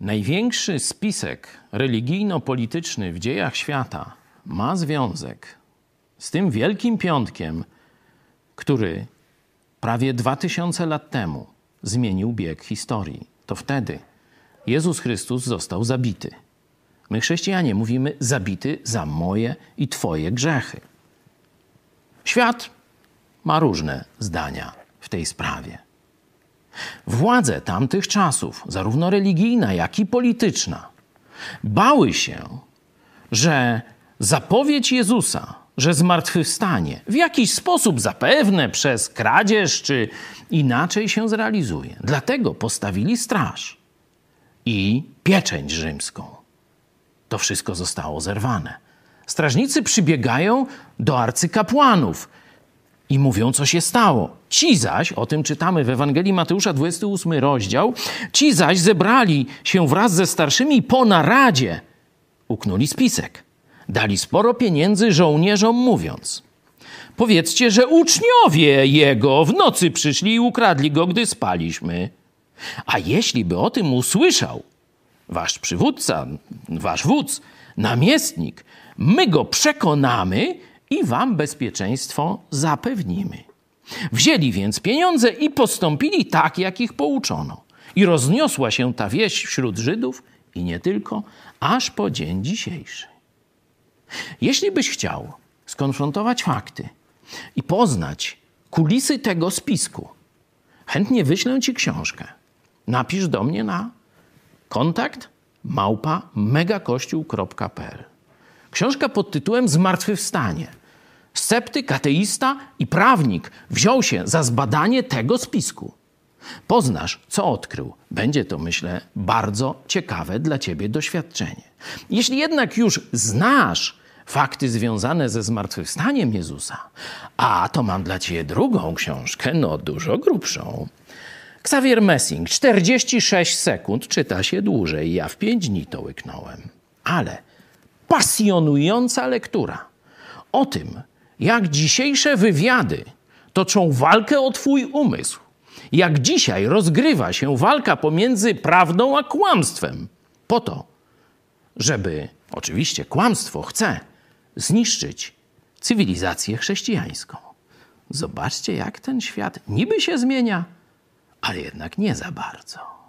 Największy spisek religijno-polityczny w dziejach świata ma związek z tym Wielkim Piątkiem, który prawie 2000 lat temu zmienił bieg historii. To wtedy Jezus Chrystus został zabity. My, chrześcijanie, mówimy zabity za moje i Twoje grzechy. Świat ma różne zdania w tej sprawie. Władze tamtych czasów, zarówno religijna, jak i polityczna, bały się, że zapowiedź Jezusa, że zmartwychwstanie w jakiś sposób, zapewne przez kradzież czy inaczej się zrealizuje. Dlatego postawili straż i pieczęć rzymską. To wszystko zostało zerwane. Strażnicy przybiegają do arcykapłanów i mówią, co się stało. Ci zaś, o tym czytamy w Ewangelii Mateusza 28 rozdział, ci zaś zebrali się wraz ze starszymi po naradzie, uknuli spisek. Dali sporo pieniędzy żołnierzom, mówiąc: Powiedzcie, że uczniowie jego w nocy przyszli i ukradli go, gdy spaliśmy. A jeśli by o tym usłyszał wasz przywódca, wasz wódz, namiestnik, my go przekonamy i wam bezpieczeństwo zapewnimy. Wzięli więc pieniądze i postąpili tak, jak ich pouczono. I rozniosła się ta wieść wśród Żydów i nie tylko, aż po dzień dzisiejszy. Jeśli byś chciał skonfrontować fakty i poznać kulisy tego spisku, chętnie wyślę ci książkę. Napisz do mnie na kontakt małpa megakościół.pl. Książka pod tytułem Zmartwychwstanie. Sceptyk, ateista i prawnik wziął się za zbadanie tego spisku. Poznasz, co odkrył. Będzie to, myślę, bardzo ciekawe dla ciebie doświadczenie. Jeśli jednak już znasz fakty związane ze zmartwychwstaniem Jezusa, a to mam dla ciebie drugą książkę, no dużo grubszą. Xavier Messing, 46 sekund, czyta się dłużej. Ja w 5 dni to łyknąłem. Ale pasjonująca lektura o tym, jak dzisiejsze wywiady toczą walkę o Twój umysł, jak dzisiaj rozgrywa się walka pomiędzy prawdą a kłamstwem, po to, żeby oczywiście kłamstwo chce zniszczyć cywilizację chrześcijańską. Zobaczcie, jak ten świat niby się zmienia, ale jednak nie za bardzo.